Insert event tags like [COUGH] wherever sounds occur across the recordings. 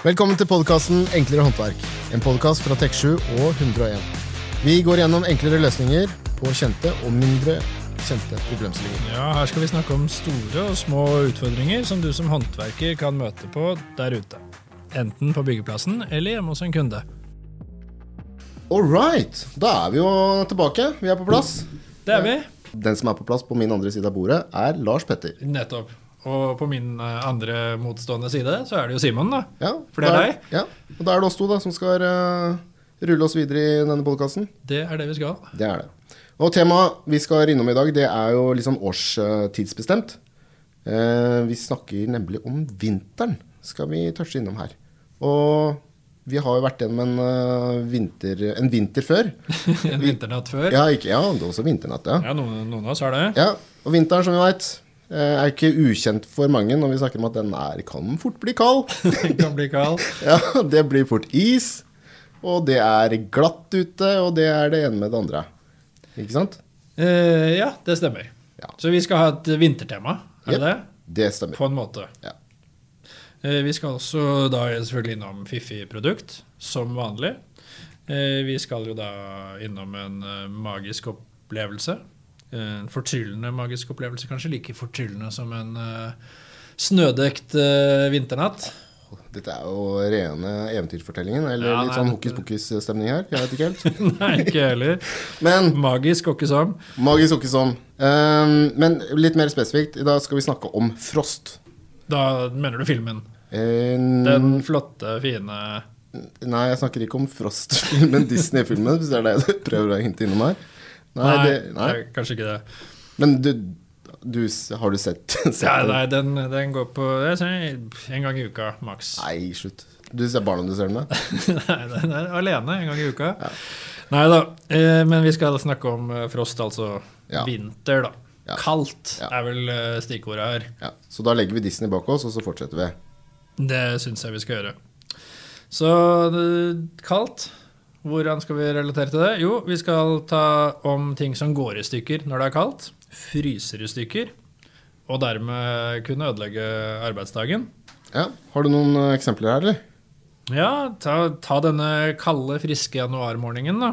Velkommen til podkasten Enklere håndverk. En podkast fra Tek7 og 101. Vi går gjennom enklere løsninger på kjente og mindre kjente problemstillinger. Ja, Her skal vi snakke om store og små utfordringer som du som håndverker kan møte på der ute. Enten på byggeplassen eller hjemme hos en kunde. All right. Da er vi jo tilbake. Vi er på plass. Det er vi. Den som er på plass på min andre side av bordet, er Lars Petter. Nettopp. Og på min eh, andre motstående side så er det jo Simon, da. Ja, For det er deg? Ja, og da er det oss to da, som skal uh, rulle oss videre i denne podkasten. Det er det vi skal. Det er det. Og temaet vi skal innom i dag, det er jo litt sånn årstidsbestemt. Uh, vi snakker nemlig om vinteren, skal vi touche innom her. Og vi har jo vært gjennom en, uh, vinter, en vinter før. [LAUGHS] En vinternatt før. Ja, ikke, ja, det er også vinternatt, ja. Ja, noen, noen av oss har det. ja. Og vinteren, som vi veit, er ikke ukjent for mange når vi snakker om at den er, kan fort bli kald. Den [LAUGHS] [LAUGHS] kan bli kald. Ja, det blir fort is, og det er glatt ute, og det er det ene med det andre. Ikke sant? Uh, ja, det stemmer. Ja. Så vi skal ha et vintertema, er det det? Det stemmer. På en måte. Ja. Uh, Vi skal også da selvfølgelig innom fiffig produkt, som vanlig. Uh, Vi skal jo da innom en eh, magisk opplevelse. Eh, En fortryllende magisk opplevelse, kanskje like fortryllende som en eh, snødekt eh, vinternatt. Dette er jo rene eventyrfortellingen, eller Ja, litt nei, sånn hokus pokus-stemning her. Jeg vet ikke helt. [LAUGHS] Nei, ikke heller. Men Magisk og ikke som. magisk og ikke sånn. Um, men litt mer spesifikt, i dag skal vi snakke om frost. Da mener du filmen. En... Den flotte, fine Nei, jeg snakker ikke om Frost-filmen, [LAUGHS] Disney-filmen, hvis det er det du prøver å hinte innom her. Nei, nei. det er kanskje ikke det. Men du, du har du sett, [LAUGHS] sett Ja, den? nei, den, den går på en gang i uka, maks. Nei, slutt. Du ser barna du ser den med? Nei, den er alene en gang i uka. Nei da, eh, men vi skal snakke om eh, frost, altså Ja. vinter, da. Ja. Kaldt Ja. er vel eh, stikkordet her. Ja. Så da legger vi Disney bak oss, og så fortsetter vi. Det syns jeg vi skal gjøre. Så eh, kaldt. Hvordan skal vi relatere til det? Jo, vi skal ta om ting som går i stykker når det er kaldt. Fryser i stykker. Og dermed kunne ødelegge arbeidsdagen. Ja, Har du noen eh, eksempler her, eller? Ja, ta, ta denne kalde, friske januarmorgenen, da.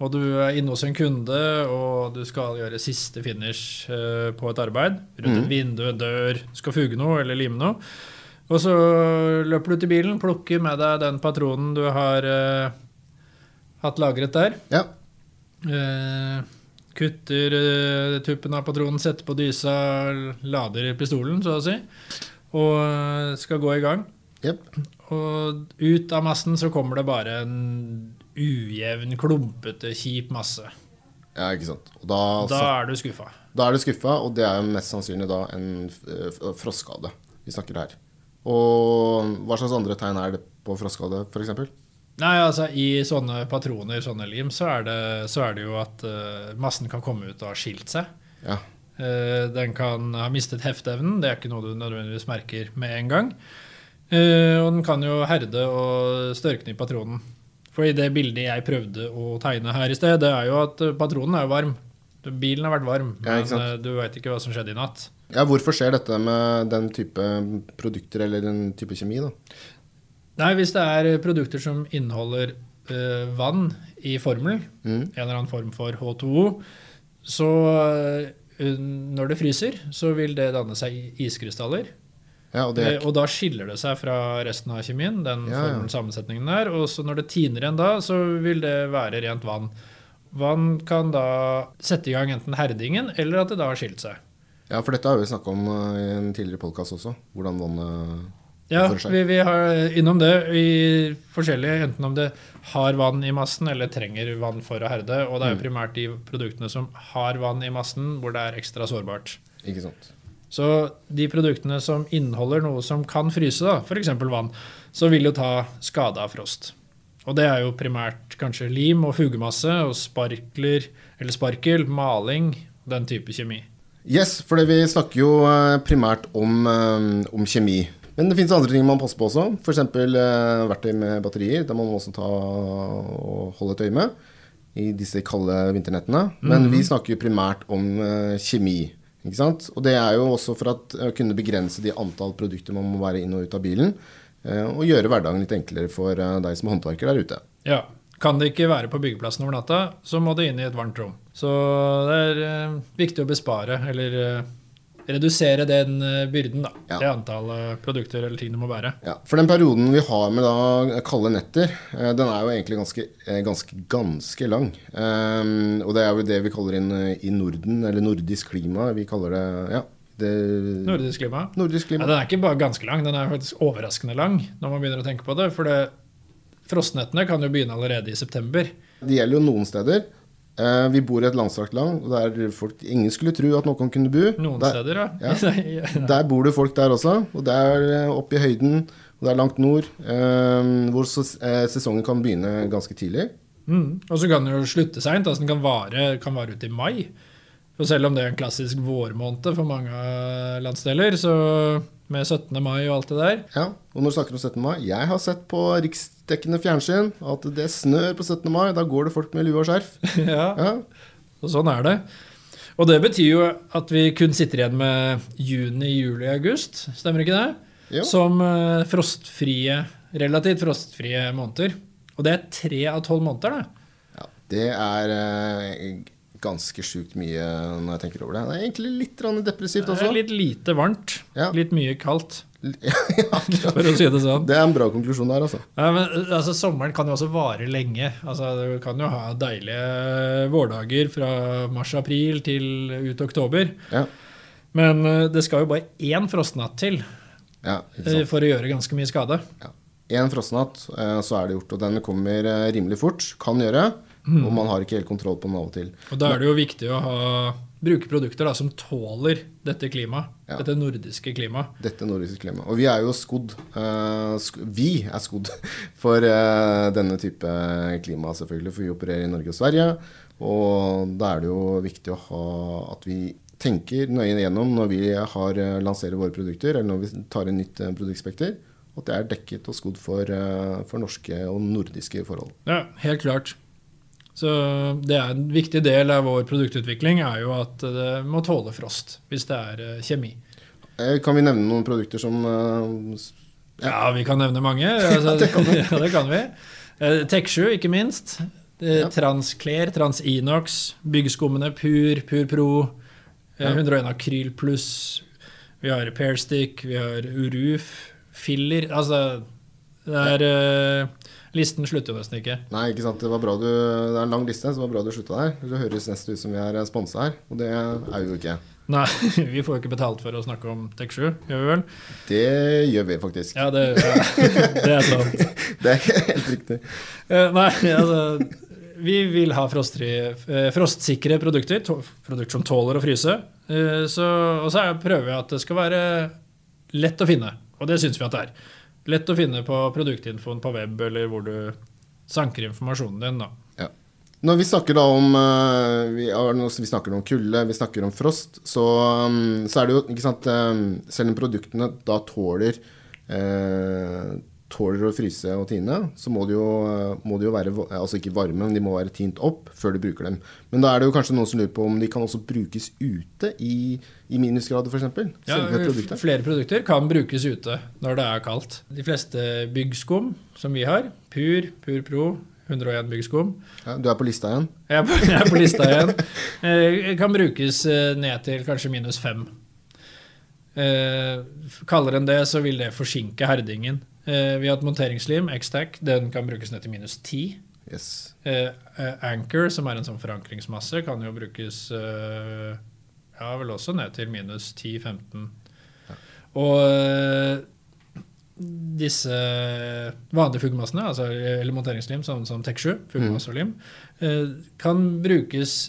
Og du er inne hos en kunde, og du skal gjøre siste finish eh, på et arbeid. Rundt et vindu, en dør, skal fuge noe eller lime noe. Og så løper du til bilen, plukker med deg den patronen du har eh, hatt lagret der. Ja. Eh, kutter eh, tuppen av patronen, setter på dysa, lader pistolen, så å si. Og eh, skal gå i gang. Yep. Og ut av massen så kommer det bare en ujevn, klumpete, kjip masse. Ja, ikke sant. Og da, Da er du skuffa. da er du skuffa, og det er mest sannsynlig da en eh, frostskade vi snakker her. Og hva slags andre tegn er det på frostskade, f.eks.? Nei, altså I sånne patroner, sånne lim, så er det, så er det jo at uh, massen kan komme ut og ha skilt seg. Ja. Uh, den kan ha mistet hefteevnen. Det er ikke noe du nødvendigvis merker med en gang. Uh, og den kan jo herde og størkne i patronen. For i det bildet jeg prøvde å tegne her i sted, det er jo at patronen er jo varm. Bilen har vært varm, Ja, men eh, du veit ikke hva som skjedde i natt. ja, hvorfor skjer dette med den type produkter eller den type kjemi, da? Nei, hvis det er produkter som inneholder uh, vann i formel, Mm. en eller annen form for H2O, så uh, når det fryser, så vil det danne seg iskrystaller. Ja, og det er Eh, og da skiller det seg fra resten av kjemien, den Ja, ja. sammensetningen der. Og så når det tiner igjen da, så vil det være rent vann. Vann kan da sette i gang enten herdingen, eller at det da har skilt seg. Ja, for dette har vi snakka om eh, i en tidligere podkast også. Hvordan vannet Ja, vi, vi har innom det i forskjellige, enten om det har vann i massen eller trenger vann for å herde. Og det er jo Mm. primært de produktene som har vann i massen, hvor det er ekstra sårbart. Ikke sant. Så de produktene som inneholder noe som kan fryse, da, f.eks. vann, så vil jo ta skade av frost. Og det er jo primært kanskje lim og fugemasse og sparkler eller sparkel, maling, den type kjemi. Yes, for vi snakker jo eh, primært om, eh, om kjemi. Men det finnes andre ting man passer på også. F.eks. Uh, verktøy med batterier. Det må man også ta og holde et øye med i disse kalde vinternettene. Men vi snakker jo primært om eh, kjemi. Ikke sant? Og det er jo også for at å kunne begrense de antall produkter man må være inn og ut av bilen. eh, og gjøre hverdagen litt enklere for eh, deg som håndverker der ute. Ja. Kan det ikke være på byggeplassen over natta, så må det inn i et varmt rom. Så det er eh, viktig å bespare, eller eh, redusere den eh, byrden, da. Ja. Det antallet produkter eller ting du må bære. Ja, For den perioden vi har med da kalde netter, eh, den er jo egentlig ganske, eh, ganske, ganske lang. Um, og det er jo det vi kaller inn i Norden, eller nordisk klima. Vi kaller det ja, det, Nordisk klima. nordisk klima. Ja, den er ikke bare ganske lang, den er faktisk overraskende lang når man begynner å tenke på det. For det, frostnettene kan jo begynne allerede i september. Det gjelder jo noen steder. Eh, vi bor i et langstrakt land der folk, ingen skulle tro at noen kunne bo. Noen der, steder, ja. ja. [LAUGHS] Der bor det folk der også, og det er eh, oppe i høyden, og det er langt nord, eh, hvor ses- sesongen kan begynne ganske tidlig. Mm. Og så kan den jo slutte seint. Altså den kan vare, kan vare ut i mai. For selv om det er en klassisk vårmåned for mange landsdeler, så med 17. mai og alt det der Ja, og når du snakker om 17. mai Jeg har sett på riksdekkende fjernsyn at det snør på 17. mai. Da går det folk med lue og skjerf. [LAUGHS] ja, Ja, og sånn er det. Og det betyr jo at vi kun sitter igjen med juni, juli, august. Stemmer ikke det? Jo. Som eh, frostfrie, relativt frostfrie måneder. Og det er tre av tolv måneder, da. ja det er eh, ganske sjukt mye når jeg tenker over det. Det er egentlig litt depressivt også. Det er litt lite varmt. Ja. Litt mye kaldt, [LAUGHS] Ja, ja. for å si det sånn. Det er en bra konklusjon der, altså. Ja, men altså, Sommeren kan jo også vare lenge. Altså, du kan jo ha deilige vårdager fra mars-april til ut oktober. Ja, Men eh, det skal jo bare én frostnatt til ja eh, for å gjøre ganske mye skade. Ja. En frostnatt, eh, så er det gjort. Og den kommer rimelig fort. Kan gjøre. Mm. Og man har ikke helt kontroll på den av og til. Og Da er det jo viktig å ha, bruke produkter da, som tåler dette klimaet. Ja. Dette nordiske klimaet. Dette nordiske klimaet. Og vi er jo skodd. Uh, sk vi er skodd [LAUGHS] for uh, denne type klima, selvfølgelig. For vi opererer i Norge og Sverige. Og da er det jo viktig å ha at vi tenker nøye gjennom når vi har eh, lanserer våre produkter, eller når vi tar inn nytt produktspekter, at det er dekket og skodd for, for norske og nordiske forhold. Ja, helt klart. Så det er En viktig del av vår produktutvikling er jo at det må tåle frost, hvis det er eh, kjemi. Eh, Kan vi nevne noen produkter som Ja, Ja, vi kan nevne mange. [LAUGHS] Altså, det kan vi. [LAUGHS] ja, det kan vi. Eh, Tech7, ikke minst. Eh, Ja. Transcler, Transinox, byggskummene Pur, Pur Pro, eh, 101 Akryl pluss. Vi har Pairstick, vi har Uruf, Filler Altså, det er eh, Listen slutter nesten ikke. Nei, ikke sant. Det var bra du Det er en lang liste, så det var bra du slutta der. Det høres nesten ut som vi er sponsa her, og det er vi jo ikke. Nei, [LAUGHS] vi får jo ikke betalt for å snakke om Tech7, gjør vi vel? Det gjør vi faktisk. Ja, det, ja, [LAUGHS] [LAUGHS] det er sant. Det er helt riktig. Eh, Nei, altså Vi vil ha frostfrie, eh, frostsikre produkter. Produkter som tåler å fryse. Eh, Så, og så er- prøver vi at det skal være lett å finne. Og det syns vi at det er. Lett å finne på produktinfoen på web, eller hvor du sanker informasjonen din. da. Ja. Når vi snakker da om eh, vi, snakker om kulde, vi snakker om frost, så, um, så er det jo ikke sant um, Selv om produktene da tåler eh, Tåler å fryse og tine, så må de jo, eh, må de jo være Altså ikke varme, men de må være tint opp før du bruker dem. Men da er det jo kanskje noen som lurer på om de kan også brukes ute i, i minusgrader, f.eks. Ja, produktet. flere produkter kan brukes ute når det er kaldt. De fleste byggskum som vi har, Pur, Pur Pro, 101 byggskum, Ja, du er på lista igjen? Jeg er på, jeg er på lista igjen. [LAUGHS] Eh, kan brukes eh, ned til kanskje minus fem. Eh, kaller en det, så vil det forsinke herdingen. Eh, vi har et monteringslim, X-Tack. den kan brukes ned til minus ti. Yes. Eh, eh, Anchor, som er en sånn forankringsmasse, kan jo brukes ja, vel også ned til minus 10-15. Og eh, disse vanlige fuggemassene, altså, eller monteringslim, sånn som Tech7, fuggemasse og lim, eh, kan brukes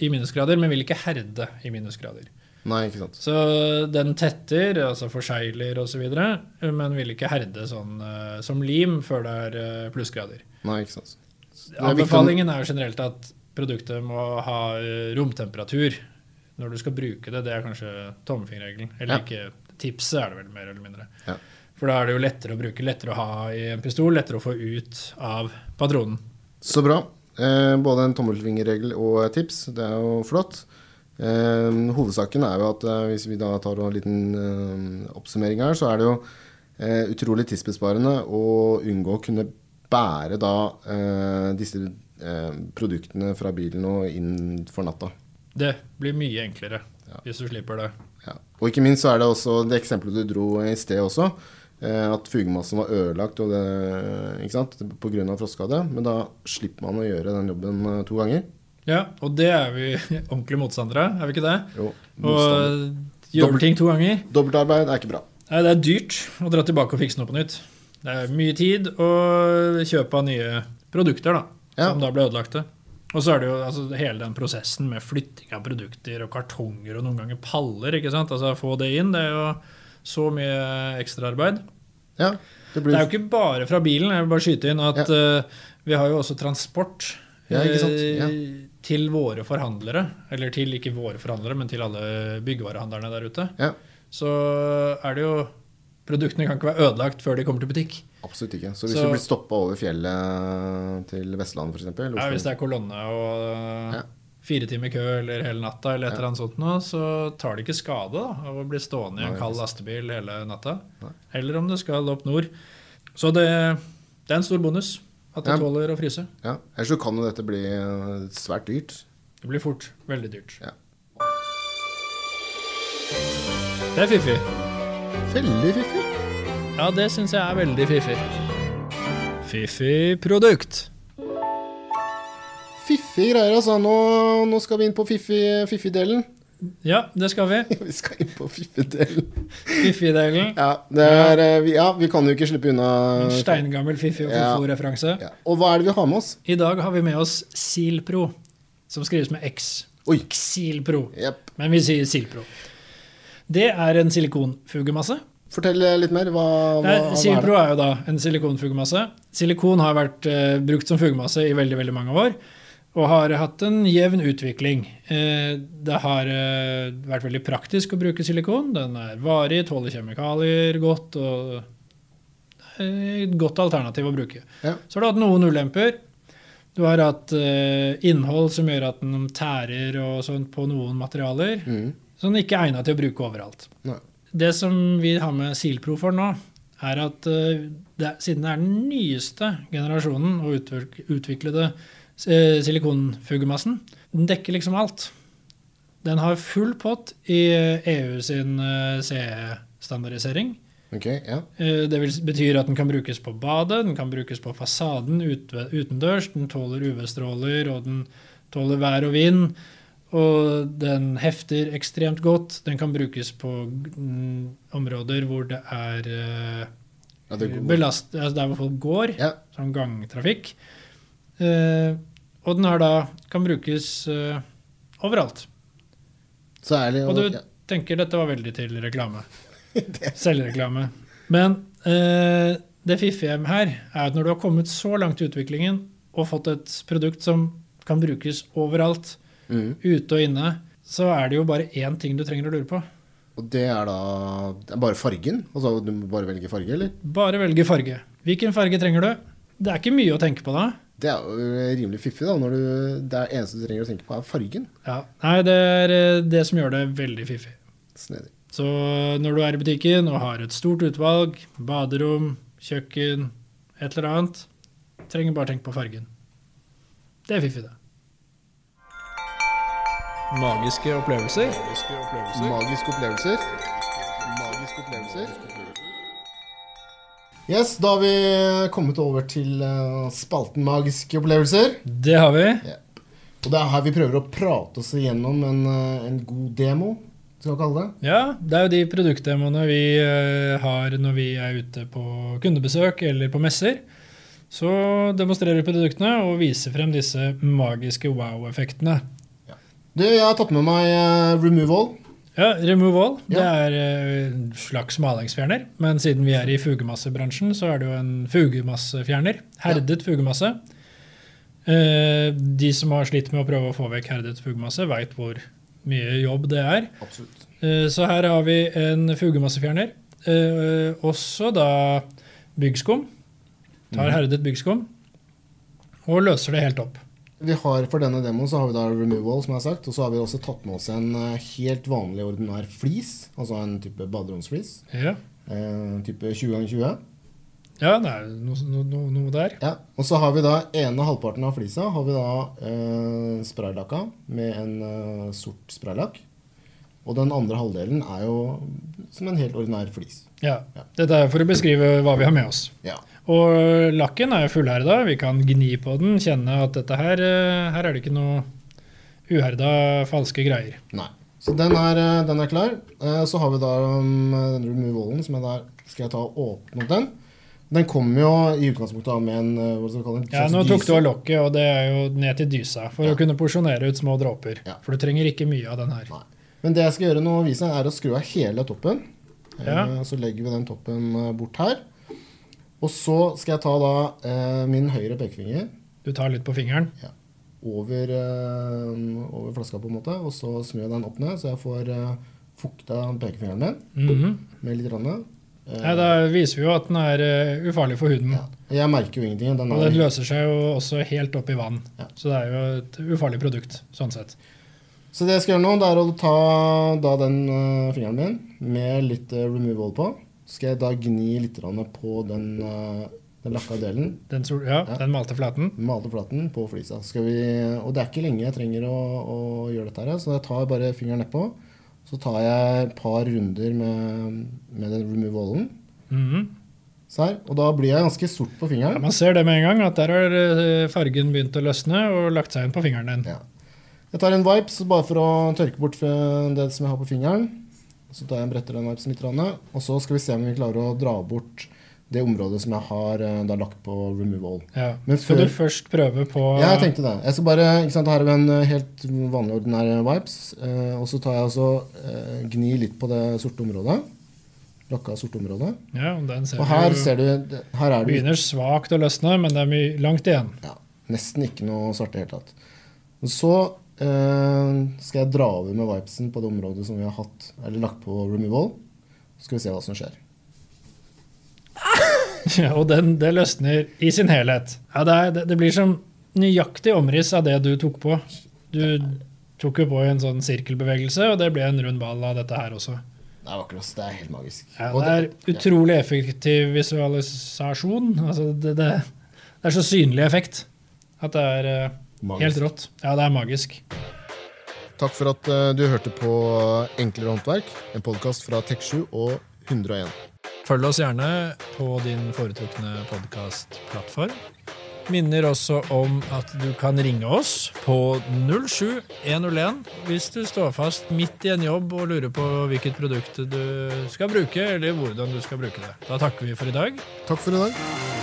i minusgrader, men vil ikke herde i minusgrader. Nei, ikke sant. Så den tetter, altså forsegler osv., men vil ikke herde sånn uh, som lim før det er uh, plussgrader. Nei, ikke sant. er Anbefalingen er jo generelt at produktet må ha eh, romtemperatur når du skal bruke det. Det er kanskje tommelfingerregelen. Eller Ja. ikke tipset, er det vel mer eller mindre. Ja. For da er det jo lettere å bruke, lettere å ha i en pistol, lettere å få ut av patronen. Så bra. Eh, både en tommelfingerregel og tips. Det er jo flott. Eh, hovedsaken er jo at eh, hvis vi da tar en liten eh, oppsummering her, så er det jo utrolig tidsbesparende å unngå å kunne bære da eh, disse eh, produktene fra bilen og inn for natta. Det blir mye enklere hvis du slipper det. Ja. Og ikke minst så er det også det eksempelet du dro i sted også. eh, At fugemassen var ødelagt og det, ikke sant? pga. frostskade. Men da slipper man å gjøre den jobben to ganger. Ja, og det er vi [LAUGHS] ordentlig motstandere av, er vi ikke det? Jo, Og motstander. gjør ting to ganger. Dobbeltarbeid er ikke bra. Nei, det er dyrt å dra tilbake og fikse noe på nytt. Det er mye tid og kjøp av nye produkter da, Ja. som da ble ødelagte. Og så er det jo altså, hele den prosessen med flytting av produkter og kartonger og noen ganger paller. ikke sant? Altså Få det inn, det er jo så mye ekstraarbeid. Ja, det blir... Det er jo ikke bare fra bilen. Jeg vil bare skyte inn at eh, vi har jo også transport Ja, eh, Ja. til våre forhandlere. Eller til ikke våre forhandlere, men til alle byggevarehandlerne der ute. Ja. Så er det jo Produktene kan ikke være ødelagt før de kommer til butikk. Absolutt ikke. Så hvis Så- du blir stoppa over fjellet til Vestlandet f.eks. Ja, hvis det er kolonne og Ja. fire timer kø eller hele natta, eller et eller annet sånt nå, så tar det ikke skade da, av å bli stående i en kald lastebil hele natta. Nei. Eller om det skal opp nord. Så det, det er en stor bonus at det Ja. tåler å fryse. Ja. Ellers så kan jo dette bli eh, svært dyrt. Det blir fort veldig dyrt. Ja. Det er fiffig. Veldig fiffig. Ja, det syns jeg er veldig fiffig. Fiffig produkt. Fiffige greier, altså. Nå, nå skal vi inn på fiffig- fiffig-delen. Ja, det skal vi. [LAUGHS] vi skal inn på fiffidelen. Fiffidelen. Ja, er, eh, vi- ja, vi kan jo ikke slippe unna En steingammel Fiffi og Fofo-referanse. ja. Og hva er det vi har med oss? I dag har vi med oss Silpro, som skrives med X. Oi. Xilpro. Yep. Men vi sier Silpro. Det er en silikonfugemasse. Fortell eh, litt mer. Hva, hva, er Silpro er jo da en silikonfugemasse. Silikon har vært uh, brukt som fugemasse i veldig veldig mange år. Og har hatt en jevn utvikling. Eh, det har eh, vært veldig praktisk å bruke silikon. Den er varig, tåler kjemikalier godt og er et godt alternativ å bruke. Ja. Så har du hatt noen ulemper. Du har hatt eh, innhold som gjør at den tærer og sånt på noen materialer. Mm. Som ikke er egnet til å bruke overalt. Nei. Det som vi har med Silpro for nå, er at det, siden det er den nyeste generasjonen og utvik- utviklede silikonfugemassen, den dekker liksom alt. Den har full pott i EU sin eh, CE-standardisering. Ok, ja. Eh, Det betyr at den kan brukes på badet, den kan brukes på fasaden ute, utendørs, den tåler UV-stråler, og den tåler vær og vind. Og den hefter ekstremt godt. Den kan brukes på mm, områder hvor det er eh, belast, altså der hvor folk går, Ja. som gangtrafikk. Eh, og den her da, kan brukes uh, overalt. Så ærlig. Og du ja. tenker dette var veldig til reklame. [LAUGHS] Selvreklame. Men uh, det fiffige her er at når du har kommet så langt i utviklingen og fått et produkt som kan brukes overalt, Mm. ute og inne, så er det jo bare én ting du trenger å lure på. Og det er da det er bare fargen? Altså du må bare velge farge, eller? Bare velge farge. Hvilken farge trenger du? Det er ikke mye å tenke på da. Det er jo rimelig fiffig, da. Når du, det er eneste du trenger å tenke på, er fargen. Ja. Nei, det er eh, det som gjør det veldig fiffig. Snedig. Så når du er i butikken og har et stort utvalg, baderom, kjøkken, et eller annet, trenger bare tenke på fargen. Det er fiffig, det. Magiske opplevelser. Magiske opplevelser. Magiske opplevelser. Yes, da har vi kommet over til eh, spalten Magiske opplevelser. Det har vi. Og det er her vi prøver å prate oss igjennom en, eh, en god demo, skal vi kalle det. Ja, det er jo de produktdemoene vi eh, har når vi er ute på kundebesøk eller på messer. Så demonstrerer vi produktene og viser frem disse magiske wow-effektene. Du, jeg har tatt med meg Removal. Ja, Removal det Ja. er eh, en slags malingsfjerner. Men siden vi er i fugemassebransjen, så er det jo en fugemassefjerner. Herdet fugemasse. Eh, De som har slitt med å prøve å få vekk herdet fugemasse, veit hvor mye jobb det er. Absolutt. Eh, Så her har vi en fugemassefjerner. Eh, Også da byggskum. Tar Mhm. herdet byggskum og løser det helt opp. Vi har For denne demoen så har vi da Removal, som jeg har sagt. Og så har vi også tatt med oss en eh, helt vanlig ordinær flis. Altså en type baderomsflis. Ja. Eh, type 20 ganger 20. Ja, det er noe, no, no, noe der. Ja, Og så har vi da ene halvparten av flisa har vi da eh, spraylakka med en eh, sort spraylakk. Og den andre halvdelen er jo som en helt ordinær flis. Ja. Ja. Dette er for å beskrive hva vi har med oss. Ja. Og lakken er jo fullherda. Vi kan gni på den, kjenne at dette her, eh, her er det ikke noe uherda, falske greier. Nei. Så den er, eh, den er klar. Eh, Så har vi da um, den removalen, som jeg der skal jeg ta og åpne opp den. Den kommer jo i utgangspunktet av med en hva skal vi kalle det, Ja, Nå tok du av lokket, og det er jo ned til dysa, for Ja. å kunne porsjonere ut små dråper. Ja. For du trenger ikke mye av den her. Nei. Men det jeg skal gjøre nå, vise, er å skru av hele toppen. Ja. Eh, Så legger vi den toppen bort her. Og så skal jeg ta da eh, min høyre pekefinger Du tar litt på fingeren. over, eh, over flaska, på en måte, og så snur jeg den opp ned, så jeg får eh, fukta pekefingeren min Mhm. med litt. Rann. Eh, Ja, da viser vi jo at den er eh, ufarlig for huden. ja. Jeg merker jo ingenting. Den Og den er, løser seg jo også helt opp i vann. Ja. Så det er jo et ufarlig produkt, sånn sett. så det jeg skal gjøre nå, det er å ta da den uh, fingeren min med litt uh, removal på. Skal jeg da gni litt på den, eh, den lakka delen. Den, sol- ja, Ja. den malte flaten. Malte flaten på flisa. Vi, og det er ikke lenge jeg trenger å, å gjøre dette her, så jeg tar bare fingeren nedpå. Så tar jeg et par runder med, med den removalen. Mm Så her, og da blir jeg ganske sort på Ja, fingeren. man ser det med en gang, at der har eh, fargen begynt å løsne og lagt seg inn på fingeren din. Ja. Jeg tar en wipes bare for å tørke bort det som jeg har på fingeren. Så tar jeg en bretter den wipesen litt, og så skal vi se om vi klarer å dra bort det området som jeg har eh, da lagt på removal. Ja. Men Skal du først prøve på Ja, jeg tenkte det. Jeg skal bare, ikke sant, Her har vi en eh, helt vanlig ordinær vipes. Eh, og så tar jeg altså eh, gni litt på det sorte området. Lakka sorte området. Ja, og den ser Og her du ser du Her er det begynner svakt å løsne, men det er mye langt igjen. ja, nesten ikke noe svarte i det hele tatt. Og så eh, skal jeg dra over med wipesen på det området som vi har hatt, eller lagt på removal. Så skal vi se hva som skjer. [LAUGHS] Ja, og den, det løsner i sin helhet. Ja, det, er, det, det blir som nøyaktig omriss av det du tok på. Du tok jo på i en sånn sirkelbevegelse, og det ble en rund ball av dette her også. Det er vakkert. Det er helt magisk. Ja, det er utrolig effektiv visualisasjon. Altså, det, det, det er så synlig effekt at det er eh, Magisk. helt rått. Ja, det er magisk. Takk for at eh, du hørte på Enklere håndverk, en podkast fra Tek7 og 101. Følg oss gjerne på din foretrukne podkastplattform. Minner også om at du kan ringe oss på 07101 hvis du står fast midt i en jobb og lurer på hvilket produkt du skal bruke, eller hvordan du skal bruke det. Da takker vi for i dag. Takk for i dag.